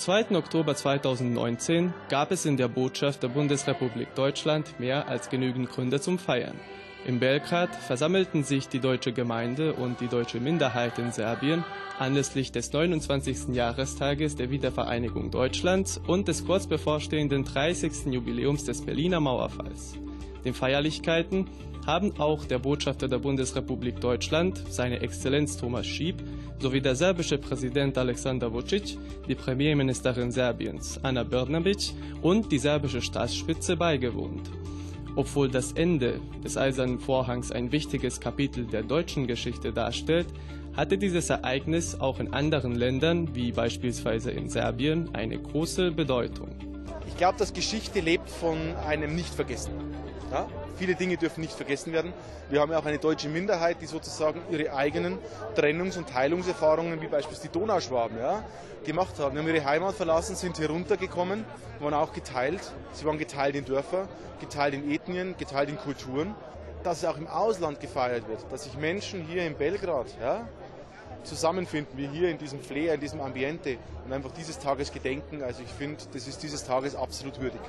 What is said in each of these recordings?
Am 2. Oktober 2019 gab es in der Botschaft der Bundesrepublik Deutschland mehr als genügend Gründe zum Feiern. In Belgrad versammelten sich die deutsche Gemeinde und die deutsche Minderheit in Serbien anlässlich des 29. Jahrestages der Wiedervereinigung Deutschlands und des kurz bevorstehenden 30. Jubiläums des Berliner Mauerfalls. Den Feierlichkeiten haben auch der Botschafter der Bundesrepublik Deutschland, seine Exzellenz Thomas Schieb, sowie der serbische Präsident Alexander Vucic, die Premierministerin Serbiens Anna Brnabic und die serbische Staatsspitze beigewohnt. Obwohl das Ende des Eisernen Vorhangs ein wichtiges Kapitel der deutschen Geschichte darstellt, hatte dieses Ereignis auch in anderen Ländern, wie beispielsweise in Serbien, eine große Bedeutung. Ich glaube, dass Geschichte lebt von einem Nichtvergessen. Ja? Viele Dinge dürfen nicht vergessen werden. Wir haben ja auch eine deutsche Minderheit, die sozusagen ihre eigenen Trennungs- und Teilungserfahrungen, wie beispielsweise die Donauschwaben, ja, gemacht haben. Die haben ihre Heimat verlassen, sind hier runtergekommen, waren auch geteilt. Sie waren geteilt in Dörfer, geteilt in Ethnien, geteilt in Kulturen. Dass es auch im Ausland gefeiert wird, dass sich Menschen hier in Belgrad ja, zusammenfinden, wie hier in diesem Flair, in diesem Ambiente und einfach dieses Tages gedenken. Also ich finde, das ist dieses Tages absolut würdig.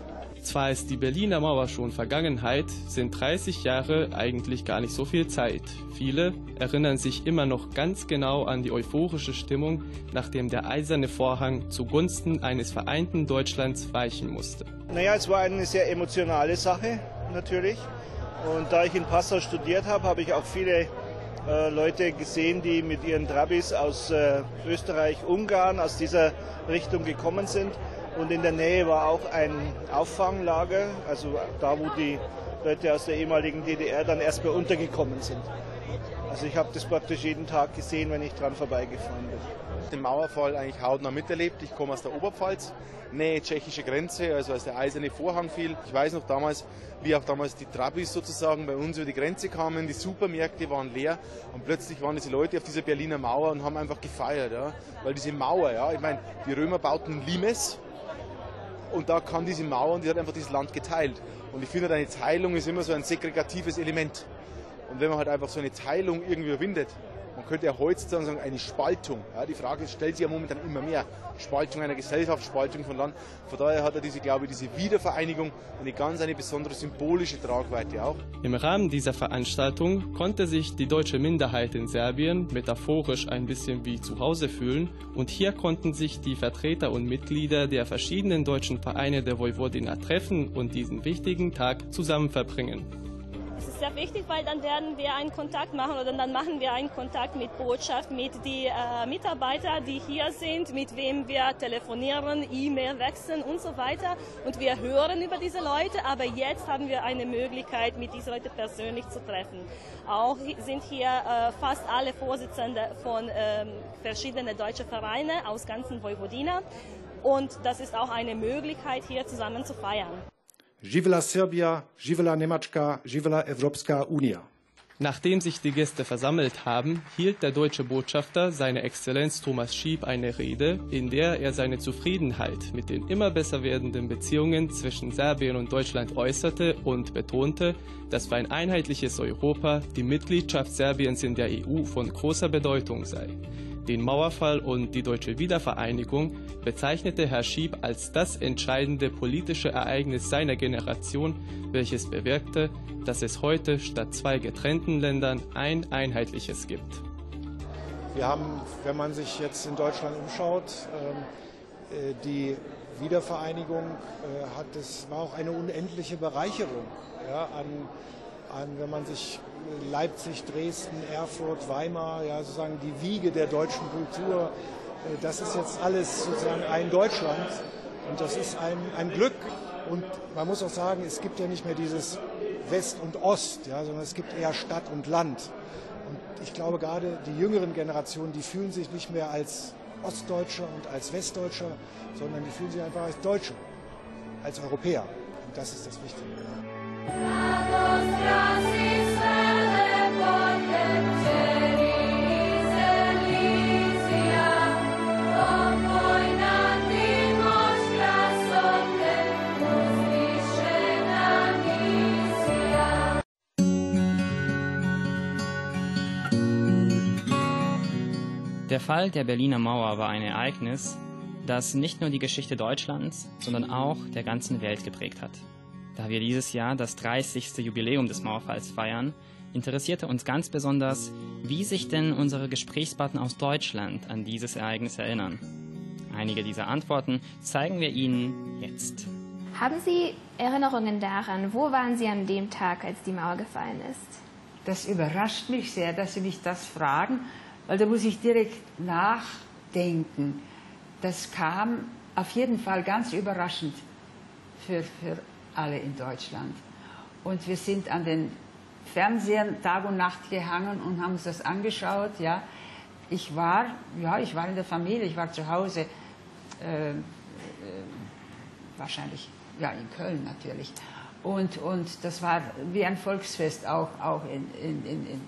Zwar ist die Berliner Mauer schon Vergangenheit, sind 30 Jahre eigentlich gar nicht so viel Zeit. Viele erinnern sich immer noch ganz genau an die euphorische Stimmung, nachdem der eiserne Vorhang zugunsten eines vereinten Deutschlands weichen musste. Naja, es war eine sehr emotionale Sache natürlich. Und da ich in Passau studiert habe, habe ich auch viele äh, Leute gesehen, die mit ihren Trabis aus äh, Österreich, Ungarn, aus dieser Richtung gekommen sind. Und in der Nähe war auch ein Auffanglager, also da, wo die Leute aus der ehemaligen DDR dann erstmal untergekommen sind. Also ich habe das praktisch jeden Tag gesehen, wenn ich dran vorbeigefahren bin. Den Mauerfall eigentlich hautnah miterlebt. Ich komme aus der Oberpfalz, Nähe tschechische Grenze, also als der eiserne Vorhang fiel. Ich weiß noch damals, wie auch damals die Trabis sozusagen bei uns über die Grenze kamen. Die Supermärkte waren leer und plötzlich waren diese Leute auf dieser Berliner Mauer und haben einfach gefeiert. Ja? Weil diese Mauer, ja, ich meine, die Römer bauten Limes und da kam diese Mauer und die hat einfach dieses Land geteilt. Und ich finde, eine Teilung ist immer so ein segregatives Element. Und wenn man halt einfach so eine Teilung irgendwie überwindet, man könnte ja heutzutage sagen, eine Spaltung. Ja, die Frage stellt sich ja momentan immer mehr. Spaltung einer Gesellschaft, Spaltung von Land. Von daher hat er diese, glaube ich, diese Wiedervereinigung eine ganz eine besondere symbolische Tragweite auch. Im Rahmen dieser Veranstaltung konnte sich die deutsche Minderheit in Serbien metaphorisch ein bisschen wie zu Hause fühlen und hier konnten sich die Vertreter und Mitglieder der verschiedenen deutschen Vereine der Vojvodina treffen und diesen wichtigen Tag zusammen verbringen. Es ist sehr wichtig, weil dann werden wir einen Kontakt machen oder dann machen wir einen Kontakt mit Botschaft, mit den äh, Mitarbeitern, die hier sind, mit wem wir telefonieren, E-Mail wechseln und so weiter. Und wir hören über diese Leute, aber jetzt haben wir eine Möglichkeit, mit diesen Leuten persönlich zu treffen. Auch sind hier äh, fast alle Vorsitzende von äh, verschiedenen deutschen Vereinen aus ganzen Vojvodina. Und das ist auch eine Möglichkeit, hier zusammen zu feiern. Živela Serbia, Živela Nemačka, Živela Evropska Unia. Nachdem sich die Gäste versammelt haben, hielt der deutsche Botschafter, seine Exzellenz Thomas Schieb, eine Rede, in der er seine Zufriedenheit mit den immer besser werdenden Beziehungen zwischen Serbien und Deutschland äußerte und betonte, dass für ein einheitliches Europa die Mitgliedschaft Serbiens in der EU von großer Bedeutung sei. Den Mauerfall und die deutsche Wiedervereinigung bezeichnete Herr Schieb als das entscheidende politische Ereignis seiner Generation, welches bewirkte, dass es heute statt zwei getrennten Ländern ein einheitliches gibt. Wir haben, wenn man sich jetzt in Deutschland umschaut, ähm, äh, die Wiedervereinigung äh, hat, es war auch eine unendliche Bereicherung an an, wenn man sich Leipzig, Dresden, Erfurt, Weimar, ja, sozusagen die Wiege der deutschen Kultur, äh, das ist jetzt alles sozusagen ein Deutschland und das ist ein, ein Glück. Und man muss auch sagen, es gibt ja nicht mehr dieses West und Ost, ja, sondern es gibt eher Stadt und Land. Und ich glaube gerade die jüngeren Generationen, die fühlen sich nicht mehr als Ostdeutscher und als Westdeutscher, sondern die fühlen sich einfach als Deutsche, als Europäer. Und das ist das Wichtige. Der Fall der Berliner Mauer war ein Ereignis, das nicht nur die Geschichte Deutschlands, sondern auch der ganzen Welt geprägt hat. Da wir dieses Jahr das 30. Jubiläum des Mauerfalls feiern, interessierte uns ganz besonders, wie sich denn unsere Gesprächspartner aus Deutschland an dieses Ereignis erinnern. Einige dieser Antworten zeigen wir Ihnen jetzt. Haben Sie Erinnerungen daran, wo waren Sie an dem Tag, als die Mauer gefallen ist? Das überrascht mich sehr, dass Sie mich das fragen, weil da muss ich direkt nachdenken. Das kam auf jeden Fall ganz überraschend für, für alle in Deutschland. Und wir sind an den Fernsehern Tag und Nacht gehangen und haben uns das angeschaut. Ja. Ich war, ja, ich war in der Familie, ich war zu Hause, äh, äh, wahrscheinlich, ja, in Köln natürlich. Und, und das war wie ein Volksfest auch, auch in, in, in, in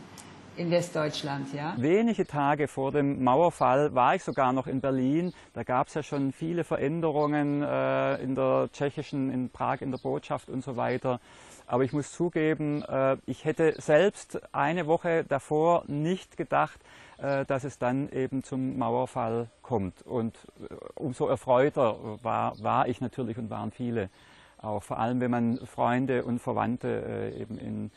Westdeutschland. Ja. Wenige Tage vor dem Mauerfall war ich sogar noch in Berlin. Da gab es ja schon viele Veränderungen äh, in der tschechischen, in Prag, in der Botschaft und so weiter. Aber ich muss zugeben, äh, ich hätte selbst eine Woche davor nicht gedacht, äh, dass es dann eben zum Mauerfall kommt. Und äh, umso erfreuter war, war ich natürlich und waren viele. Auch vor allem, wenn man Freunde und Verwandte eben in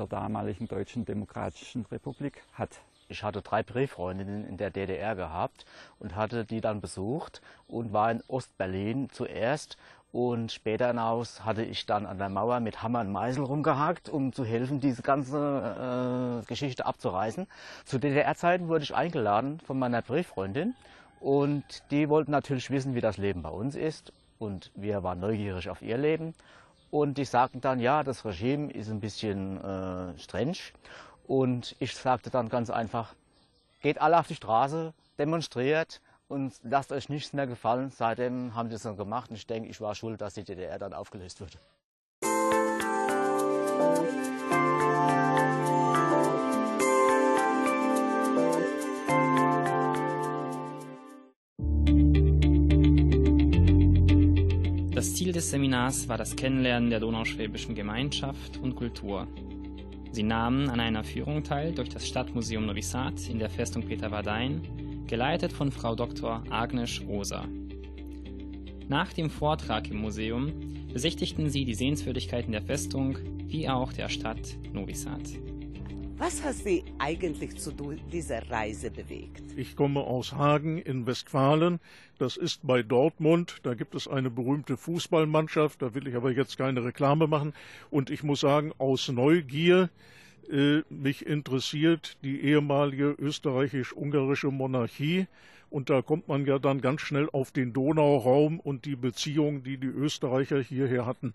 der damaligen Deutschen Demokratischen Republik hat. Ich hatte drei Brieffreundinnen in der DDR gehabt und hatte die dann besucht und war in Ostberlin zuerst und später hinaus hatte ich dann an der Mauer mit Hammer und Meißel rumgehakt, um zu helfen, diese ganze äh, Geschichte abzureißen. Zu DDR-Zeiten wurde ich eingeladen von meiner Brieffreundin und die wollten natürlich wissen, wie das Leben bei uns ist. Und wir waren neugierig auf ihr Leben. Und die sagten dann, ja, das Regime ist ein bisschen äh, streng. Und ich sagte dann ganz einfach, geht alle auf die Straße, demonstriert, und lasst euch nichts mehr gefallen. Seitdem haben sie es dann gemacht und ich denke, ich war schuld, dass die DDR dann aufgelöst wurde. Ziel des Seminars war das Kennenlernen der donauschwäbischen Gemeinschaft und Kultur. Sie nahmen an einer Führung teil durch das Stadtmuseum Novi Sad in der Festung Peter Wardein geleitet von Frau Dr. Agnes Rosa. Nach dem Vortrag im Museum besichtigten sie die Sehenswürdigkeiten der Festung wie auch der Stadt Novi Sad. Was hat Sie eigentlich zu dieser Reise bewegt? Ich komme aus Hagen in Westfalen. Das ist bei Dortmund. Da gibt es eine berühmte Fußballmannschaft. Da will ich aber jetzt keine Reklame machen. Und ich muss sagen, aus Neugier äh, mich interessiert die ehemalige österreichisch-ungarische Monarchie. Und da kommt man ja dann ganz schnell auf den Donauraum und die Beziehungen, die die Österreicher hierher hatten.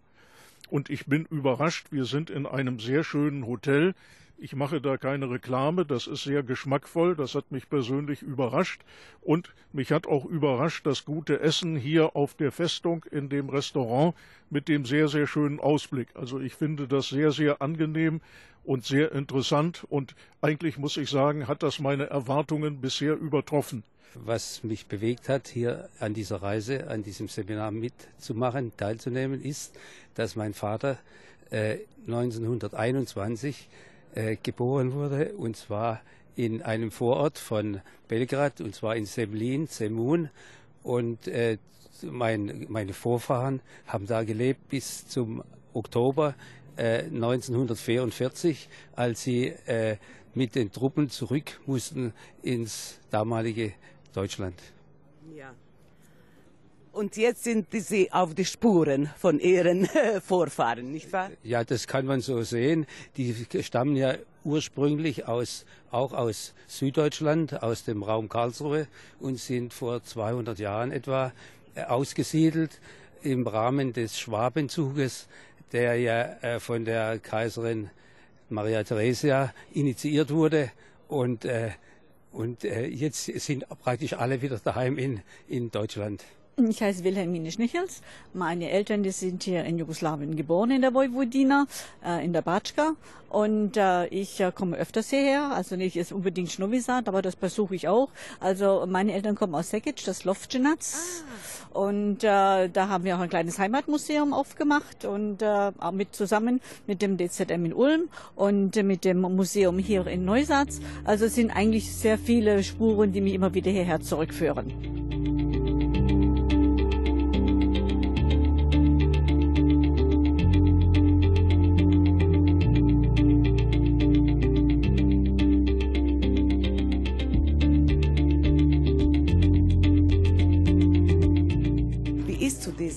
Und ich bin überrascht, wir sind in einem sehr schönen Hotel. Ich mache da keine Reklame, das ist sehr geschmackvoll, das hat mich persönlich überrascht und mich hat auch überrascht das gute Essen hier auf der Festung in dem Restaurant mit dem sehr, sehr schönen Ausblick. Also ich finde das sehr, sehr angenehm und sehr interessant und eigentlich muss ich sagen, hat das meine Erwartungen bisher übertroffen. Was mich bewegt hat, hier an dieser Reise, an diesem Seminar mitzumachen, teilzunehmen, ist, dass mein Vater äh, 1921 äh, geboren wurde, und zwar in einem Vorort von Belgrad, und zwar in Semlin, Semun. Und äh, mein, meine Vorfahren haben da gelebt bis zum Oktober 1944, äh, als sie äh, mit den Truppen zurück mussten ins damalige Deutschland. Ja. Und jetzt sind Sie auf die Spuren von Ihren Vorfahren, nicht wahr? Ja, das kann man so sehen. Die stammen ja ursprünglich aus, auch aus Süddeutschland, aus dem Raum Karlsruhe und sind vor 200 Jahren etwa äh, ausgesiedelt im Rahmen des Schwabenzuges der ja äh, von der Kaiserin Maria Theresia initiiert wurde. Und, äh, und äh, jetzt sind praktisch alle wieder daheim in, in Deutschland. Ich heiße Wilhelmine Schnichels. Meine Eltern die sind hier in Jugoslawien geboren, in der Vojvodina, äh, in der Batschka. Und äh, ich äh, komme öfters hierher, also nicht jetzt unbedingt Schnovisat, aber das besuche ich auch. Also meine Eltern kommen aus Sekic, das Lovčinac. Ah. Und äh, da haben wir auch ein kleines Heimatmuseum aufgemacht und äh, mit zusammen mit dem DZM in Ulm und mit dem Museum hier in Neusatz. Also es sind eigentlich sehr viele Spuren, die mich immer wieder hierher zurückführen.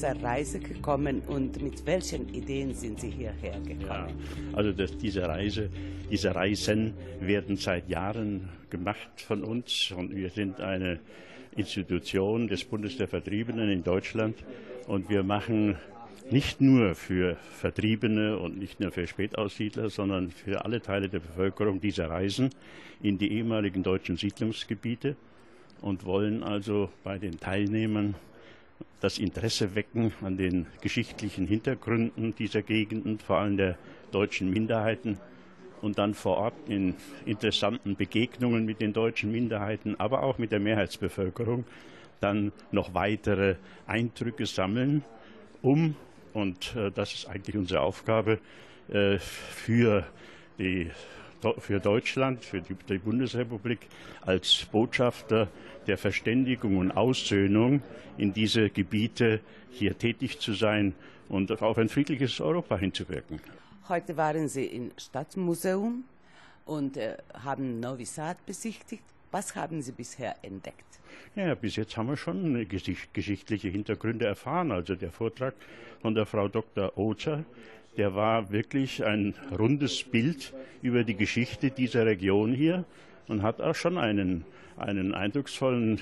Dieser Reise gekommen und mit welchen Ideen sind Sie hierher gekommen? Ja, also das, diese Reise, diese Reisen werden seit Jahren gemacht von uns und wir sind eine Institution des Bundes der Vertriebenen in Deutschland und wir machen nicht nur für Vertriebene und nicht nur für Spätaussiedler, sondern für alle Teile der Bevölkerung diese Reisen in die ehemaligen deutschen Siedlungsgebiete und wollen also bei den Teilnehmern das Interesse wecken an den geschichtlichen Hintergründen dieser Gegenden, vor allem der deutschen Minderheiten. Und dann vor Ort in interessanten Begegnungen mit den deutschen Minderheiten, aber auch mit der Mehrheitsbevölkerung dann noch weitere Eindrücke sammeln, um, und äh, das ist eigentlich unsere Aufgabe, äh, für, die, für Deutschland, für die, Bundesrepublik als Botschafter der Verständigung und Aussöhnung in diese Gebiete hier tätig zu sein und auf ein friedliches Europa hinzuwirken. Heute waren Sie im Stadtmuseum und äh, haben Novi Sad besichtigt. Was haben Sie bisher entdeckt? Ja, bis jetzt haben wir schon geschichtliche Hintergründe erfahren. Also der Vortrag von der Frau Dr. Ozer, der war wirklich ein rundes Bild über die Geschichte dieser Region hier und hat auch schon einen, einen eindrucksvollen,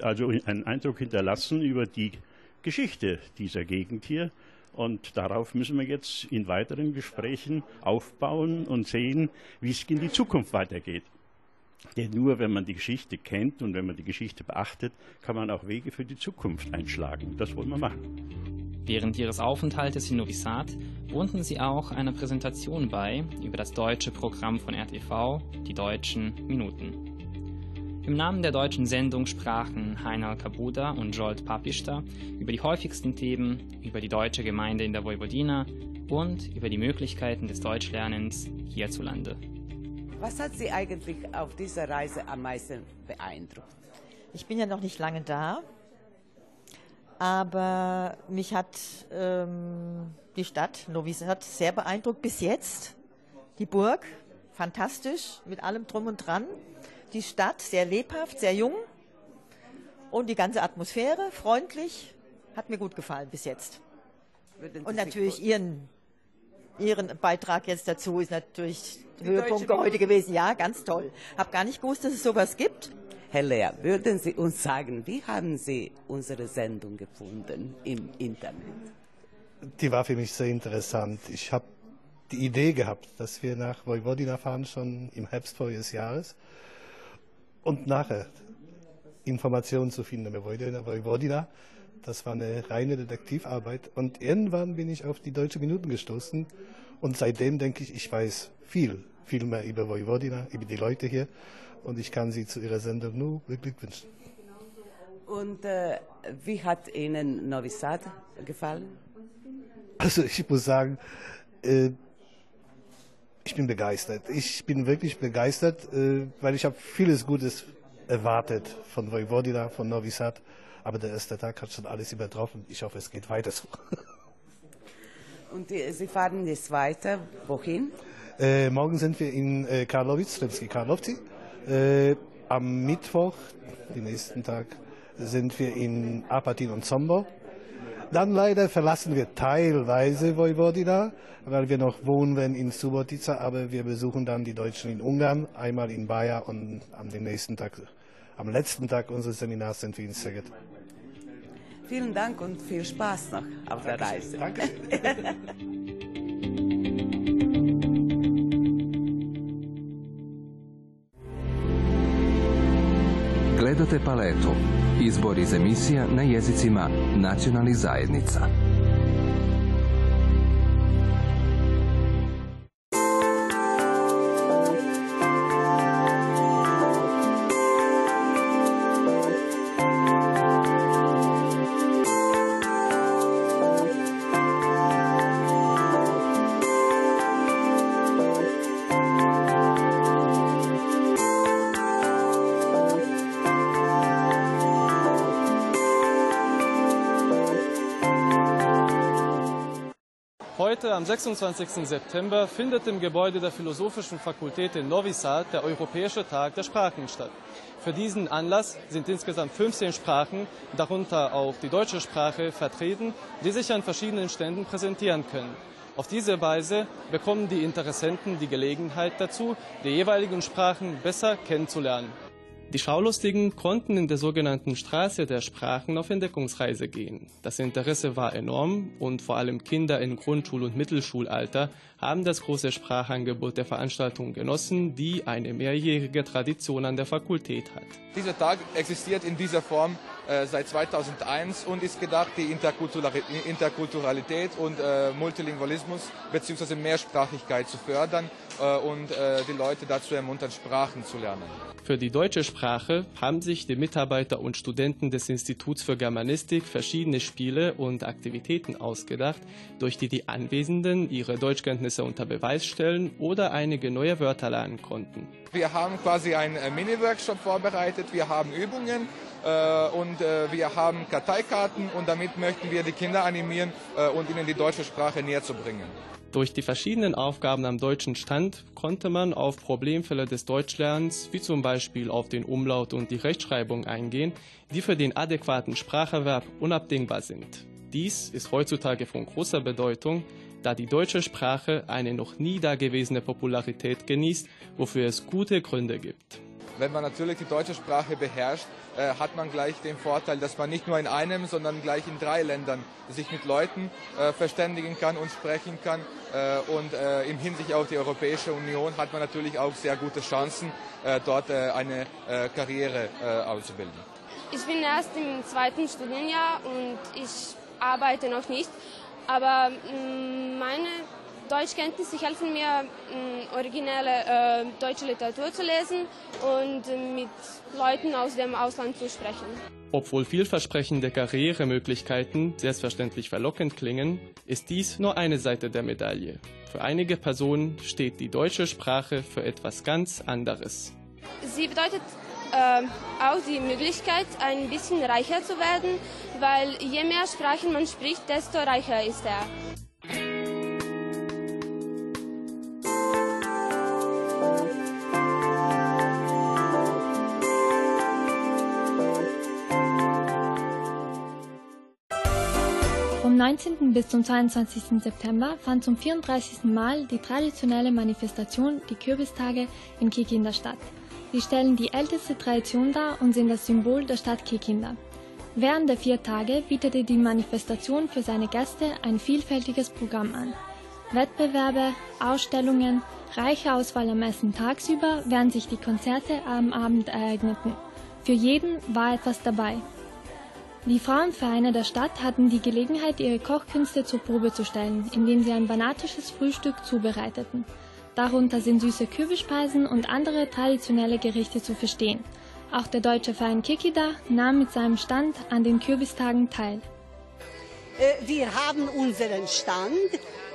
also einen Eindruck hinterlassen über die Geschichte dieser Gegend hier. Und darauf müssen wir jetzt in weiteren Gesprächen aufbauen und sehen, wie es in die Zukunft weitergeht. Denn nur wenn man die Geschichte kennt und wenn man die Geschichte beachtet, kann man auch Wege für die Zukunft einschlagen. Das wollen wir machen. Während ihres Aufenthaltes in Novi Sad wohnten sie auch einer Präsentation bei über das deutsche Programm von RTV, die deutschen Minuten. Im Namen der deutschen Sendung sprachen Heinal Kabuda und Jolt Papista über die häufigsten Themen, über die deutsche Gemeinde in der Vojvodina und über die Möglichkeiten des Deutschlernens hierzulande. Was hat Sie eigentlich auf dieser Reise am meisten beeindruckt? Ich bin ja noch nicht lange da, aber mich hat ähm, die Stadt Novi Sad sehr beeindruckt bis jetzt. Die Burg, fantastisch, mit allem drum und dran die Stadt sehr lebhaft, sehr jung und die ganze Atmosphäre freundlich. Hat mir gut gefallen bis jetzt. Und natürlich Ihren, Ihren Beitrag jetzt dazu ist natürlich die Höhepunkt heute gewesen. Ja, ganz toll. Hab gar nicht gewusst, dass es sowas gibt. Herr Lea, würden Sie uns sagen, wie haben Sie unsere Sendung gefunden im Internet? Die war für mich sehr interessant. Ich habe die Idee gehabt, dass wir nach Vojvodina fahren, schon im Herbst voriges Jahres und nachher Informationen zu finden über Vojvodina. Das war eine reine Detektivarbeit. Und irgendwann bin ich auf die Deutsche Minuten gestoßen. Und seitdem denke ich, ich weiß viel, viel mehr über Vojvodina, über die Leute hier. Und ich kann Sie zu Ihrer Sendung nur beglückwünschen. Und äh, wie hat Ihnen Novi Sad gefallen? Also ich muss sagen, äh, ich bin begeistert. Ich bin wirklich begeistert, äh, weil ich habe vieles Gutes erwartet von Vojvodina, von Novi Sad. Aber der erste Tag hat schon alles übertroffen. Ich hoffe, es geht weiter so. Und die, Sie fahren jetzt weiter. Wohin? Äh, morgen sind wir in äh, Karlovic, Sremski Karlovci. Äh, am Mittwoch, den nächsten Tag, sind wir in Apatin und Sombor. Dann leider verlassen wir teilweise Vojvodina, weil wir noch wohnen in Subotica, aber wir besuchen dann die Deutschen in Ungarn, einmal in Baja und am nächsten Tag, am letzten Tag unseres Seminars sind wir in Szeged. Vielen Dank und viel Spaß noch auf der Reise. Danke. Gledate paletu. Izbor iz emisija na jezicima nacionalnih zajednica. Heute, am 26. September, findet im Gebäude der Philosophischen Fakultät in Novi Sad der Europäische Tag der Sprachen statt. Für diesen Anlass sind insgesamt 15 Sprachen, darunter auch die deutsche Sprache, vertreten, die sich an verschiedenen Ständen präsentieren können. Auf diese Weise bekommen die Interessenten die Gelegenheit dazu, die jeweiligen Sprachen besser kennenzulernen. Die Schaulustigen konnten in der sogenannten Straße der Sprachen auf Entdeckungsreise gehen. Das Interesse war enorm und vor allem Kinder in Grundschul- und Mittelschulalter haben das große Sprachangebot der Veranstaltung genossen, die eine mehrjährige Tradition an der Fakultät hat. Dieser Tag existiert in dieser Form seit 2001 und ist gedacht, die Interkulturalität und äh, Multilingualismus bzw. Mehrsprachigkeit zu fördern äh, und äh, die Leute dazu ermuntern, Sprachen zu lernen. Für die deutsche Sprache haben sich die Mitarbeiter und Studenten des Instituts für Germanistik verschiedene Spiele und Aktivitäten ausgedacht, durch die die Anwesenden ihre Deutschkenntnisse unter Beweis stellen oder einige neue Wörter lernen konnten. Wir haben quasi einen äh, Mini-Workshop vorbereitet, wir haben Übungen äh, und äh, wir haben Karteikarten und damit möchten wir die Kinder animieren äh, und ihnen die deutsche Sprache näher zu bringen. Durch die verschiedenen Aufgaben am deutschen Stand konnte man auf Problemfälle des Deutschlernens, wie zum Beispiel auf den Umlaut und die Rechtschreibung eingehen, die für den adäquaten Spracherwerb unabdingbar sind. Dies ist heutzutage von großer Bedeutung, da die deutsche Sprache eine noch nie dagewesene Popularität genießt, wofür es gute Gründe gibt. Wenn man natürlich die deutsche Sprache beherrscht, äh, hat man gleich den Vorteil, dass man nicht nur in einem, sondern gleich in drei Ländern sich mit Leuten äh, verständigen kann und sprechen kann. Äh, und äh, im Hinsicht auf die Europäische Union hat man natürlich auch sehr gute Chancen, äh, dort äh, eine Karriere auszubilden. Ich bin erst im zweiten Studienjahr und ich arbeite noch nicht. Aber mm, meine Deutschkenntnisse helfen mir, mm, originelle äh, deutsche Literatur zu lesen und äh, mit Leuten aus dem Ausland zu sprechen. Obwohl vielversprechende Karrieremöglichkeiten selbstverständlich verlockend klingen, ist dies nur eine Seite der Medaille. Für einige Personen steht die deutsche Sprache für etwas ganz anderes. Sie bedeutet äh, auch die Möglichkeit, ein bisschen reicher zu werden, weil je mehr Sprachen man spricht, desto reicher ist er. 19. bis zum 22. September fand zum 34. Mal die traditionelle Manifestation Die Kürbistage in Kikinda statt. Sie stellen die älteste Tradition dar und sind das Symbol der Stadt Kikinda. Während der vier Tage bietete die Manifestation für seine Gäste ein vielfältiges Programm an. Wettbewerbe, Ausstellungen, reiche Auswahl am Essen tagsüber, während sich die Konzerte am Abend ereigneten. Für jeden war etwas dabei. Die Frauenvereine der Stadt hatten die Gelegenheit, ihre Kochkünste zur Probe zu stellen, indem sie ein banatisches Frühstück zubereiteten. Darunter sind süße Kürbisspeisen und andere traditionelle Gerichte zu verstehen. Auch der deutsche Verein Kikida nahm mit seinem Stand an den Kürbistagen teil. Äh, wir haben unseren Stand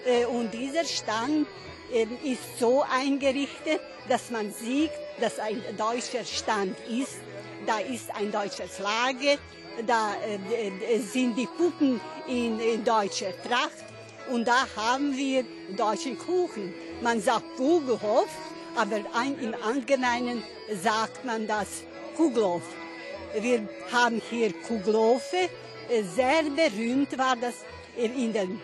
äh, und dieser Stand ähm, ist so eingerichtet, dass man sieht, dass ein deutscher Stand ist. Da ist ein deutscher Flagge, da äh, äh, sind die Puppen in, deutscher Tracht und da haben wir deutschen Kuchen. Man sagt Kugelhof, aber im Allgemeinen sagt man das Kugelhof. Wir haben hier Kugelhofe, äh, sehr berühmt war das in, den,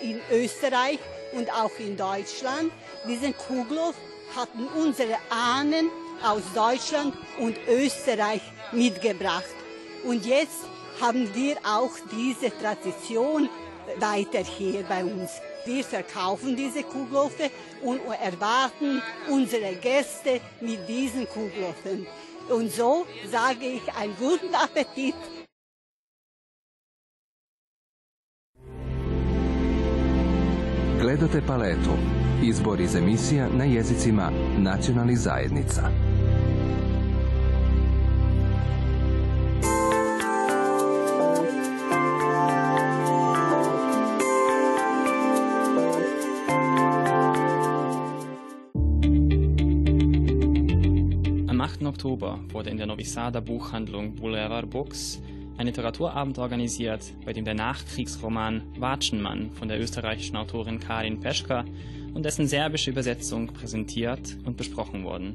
in Österreich und auch in Deutschland. Diesen Kugelhof hatten unsere Ahnen aus Deutschland und Österreich mitgebracht. Und jetzt haben wir auch diese Tradition weiter hier bei uns. Wir verkaufen diese Kugelhofe und erwarten unsere Gäste mit diesen Kugelhofen. Und so sage ich einen guten Appetit. Gledate paletu. Izbor iz emisija na jezicima nacionalnih zajednica. Oktober wurde in der Novi Sada Buchhandlung Boulevard Books ein Literaturabend organisiert, bei dem der Nachkriegsroman Watschenmann von der österreichischen Autorin Karin Peschka und dessen serbische Übersetzung präsentiert und besprochen wurden.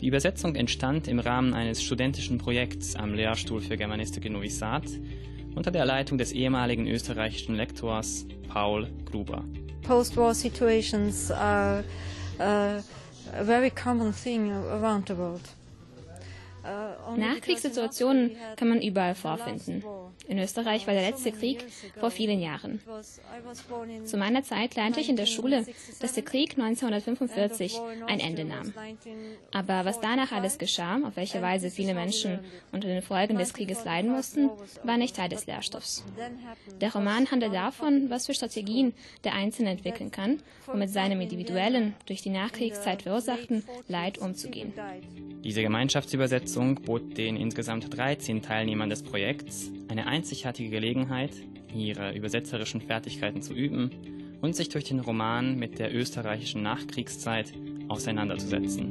Die Übersetzung entstand im Rahmen eines studentischen Projekts am Lehrstuhl für Germanistik in Novi Sad unter der Leitung des ehemaligen österreichischen Lektors Paul Gruber. Post-war situations are uh, a very common thing around the world. Nachkriegssituationen kann man überall vorfinden. In Österreich war der letzte Krieg vor vielen Jahren. Zu meiner Zeit lernte ich in der Schule, dass der Krieg 1945 ein Ende nahm. Aber was danach alles geschah, auf welche Weise viele Menschen unter den Folgen des Krieges leiden mussten, war nicht Teil des Lehrstoffs. Der Roman handelt davon, was für Strategien der Einzelne entwickeln kann, um mit seinem individuellen, durch die Nachkriegszeit verursachten Leid umzugehen. Diese Gemeinschaftsübersetzung bot den insgesamt 13 Teilnehmern des Projekts eine einzigartige Gelegenheit, ihre übersetzerischen Fertigkeiten zu üben und sich durch den Roman mit der österreichischen Nachkriegszeit auseinanderzusetzen.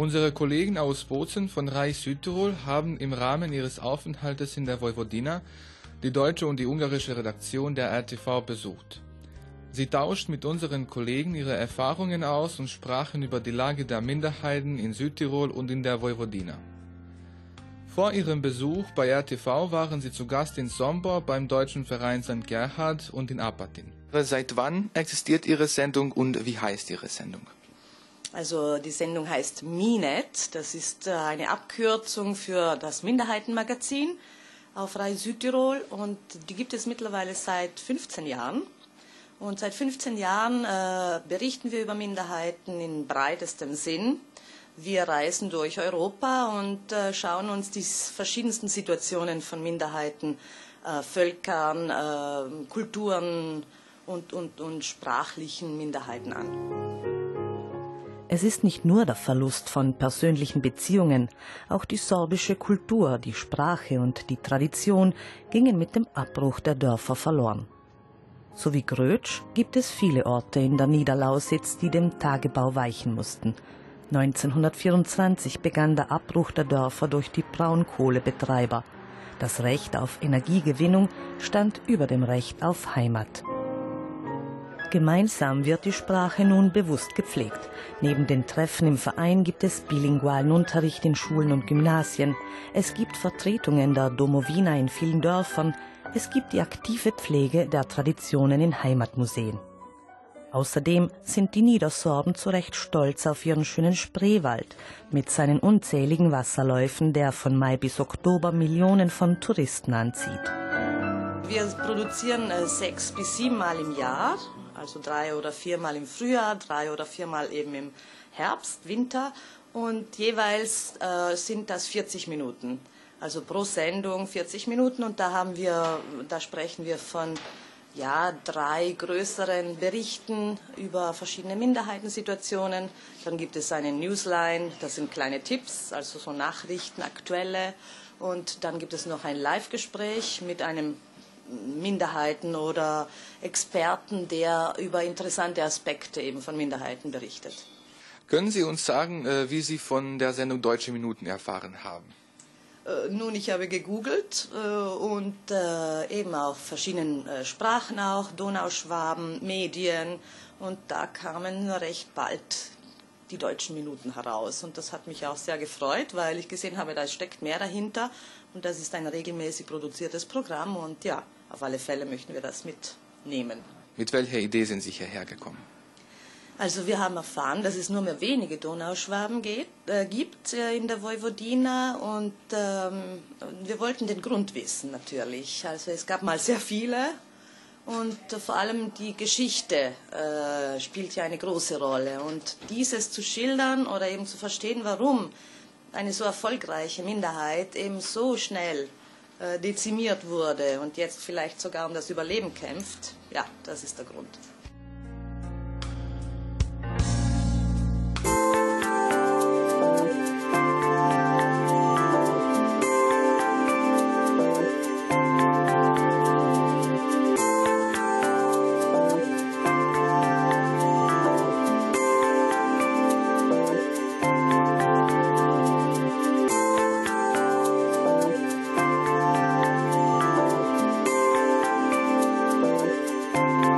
Unsere Kollegen aus Bozen von Reich Südtirol haben im Rahmen ihres Aufenthaltes in der Vojvodina die deutsche und die ungarische Redaktion der RTV besucht. Sie tauscht mit unseren Kollegen ihre Erfahrungen aus und sprachen über die Lage der Minderheiten in Südtirol und in der Vojvodina. Vor ihrem Besuch bei RTV waren sie zu Gast in Sombor beim Deutschen Verein St. Gerhard und in Apatin. Seit wann existiert Ihre Sendung und wie heißt Ihre Sendung? Also die Sendung heißt MINET, das ist äh, eine Abkürzung für das Minderheitenmagazin auf Rai Südtirol und die gibt es mittlerweile seit 15 Jahren. Und seit 15 Jahren äh, berichten wir über Minderheiten in breitestem Sinn. Wir reisen durch Europa und äh, schauen uns die verschiedensten Situationen von Minderheiten, äh, Völkern, äh, Kulturen und, und, und sprachlichen Minderheiten an. Es ist nicht nur der Verlust von persönlichen Beziehungen, auch die sorbische Kultur, die Sprache und die Tradition gingen mit dem Abbruch der Dörfer verloren. So wie Grötsch gibt es viele Orte in der Niederlausitz, die dem Tagebau weichen mussten. 1924 begann der Abbruch der Dörfer durch die Braunkohlebetreiber. Das Recht auf Energiegewinnung stand über dem Recht auf Heimat. Gemeinsam wird die Sprache nun bewusst gepflegt. Neben den Treffen im Verein gibt es bilingualen Unterricht in Schulen und Gymnasien. Es gibt Vertretungen der Domovina in vielen Dörfern. Es gibt die aktive Pflege der Traditionen in Heimatmuseen. Außerdem sind die Niedersorben zu Recht stolz auf ihren schönen Spreewald mit seinen unzähligen Wasserläufen, der von Mai bis Oktober Millionen von Touristen anzieht. Wir produzieren äh, sechs bis sieben Mal im Jahr also drei oder viermal im Frühjahr, drei oder viermal eben im Herbst, Winter und jeweils äh, sind das 40 Minuten. Also pro Sendung 40 Minuten und da haben wir, da sprechen wir von ja, drei größeren Berichten über verschiedene Minderheitensituationen. Dann gibt es eine Newsline, das sind kleine Tipps, also so Nachrichten, aktuelle. Und dann gibt es noch ein Live-Gespräch mit einem Minderheiten oder Experten, der über interessante Aspekte eben von Minderheiten berichtet. Können Sie uns sagen, äh, wie Sie von der Sendung Deutsche Minuten erfahren haben? Äh, nun, ich habe gegoogelt äh, und eben auf verschiedenen Sprachen auch, Donauschwaben, Medien und da kamen recht bald die deutschen Minuten heraus. Und das hat mich auch sehr gefreut, weil ich gesehen habe, da steckt mehr dahinter und das ist ein regelmäßig produziertes Programm und ja, auf alle Fälle möchten wir das mitnehmen. Mit welcher Idee sind Sie hierher gekommen? Also wir haben erfahren, dass es nur mehr wenige Donauschwaben geht, äh, gibt äh, in der Vojvodina und ähm, wir wollten den Grund wissen natürlich. Also es gab mal sehr viele und äh, vor allem die Geschichte äh, spielt ja eine große Rolle und dieses zu schildern oder eben zu verstehen, warum eine so erfolgreiche Minderheit eben so schnell dezimiert wurde und jetzt vielleicht sogar um das Überleben kämpft, ja, das ist der Grund.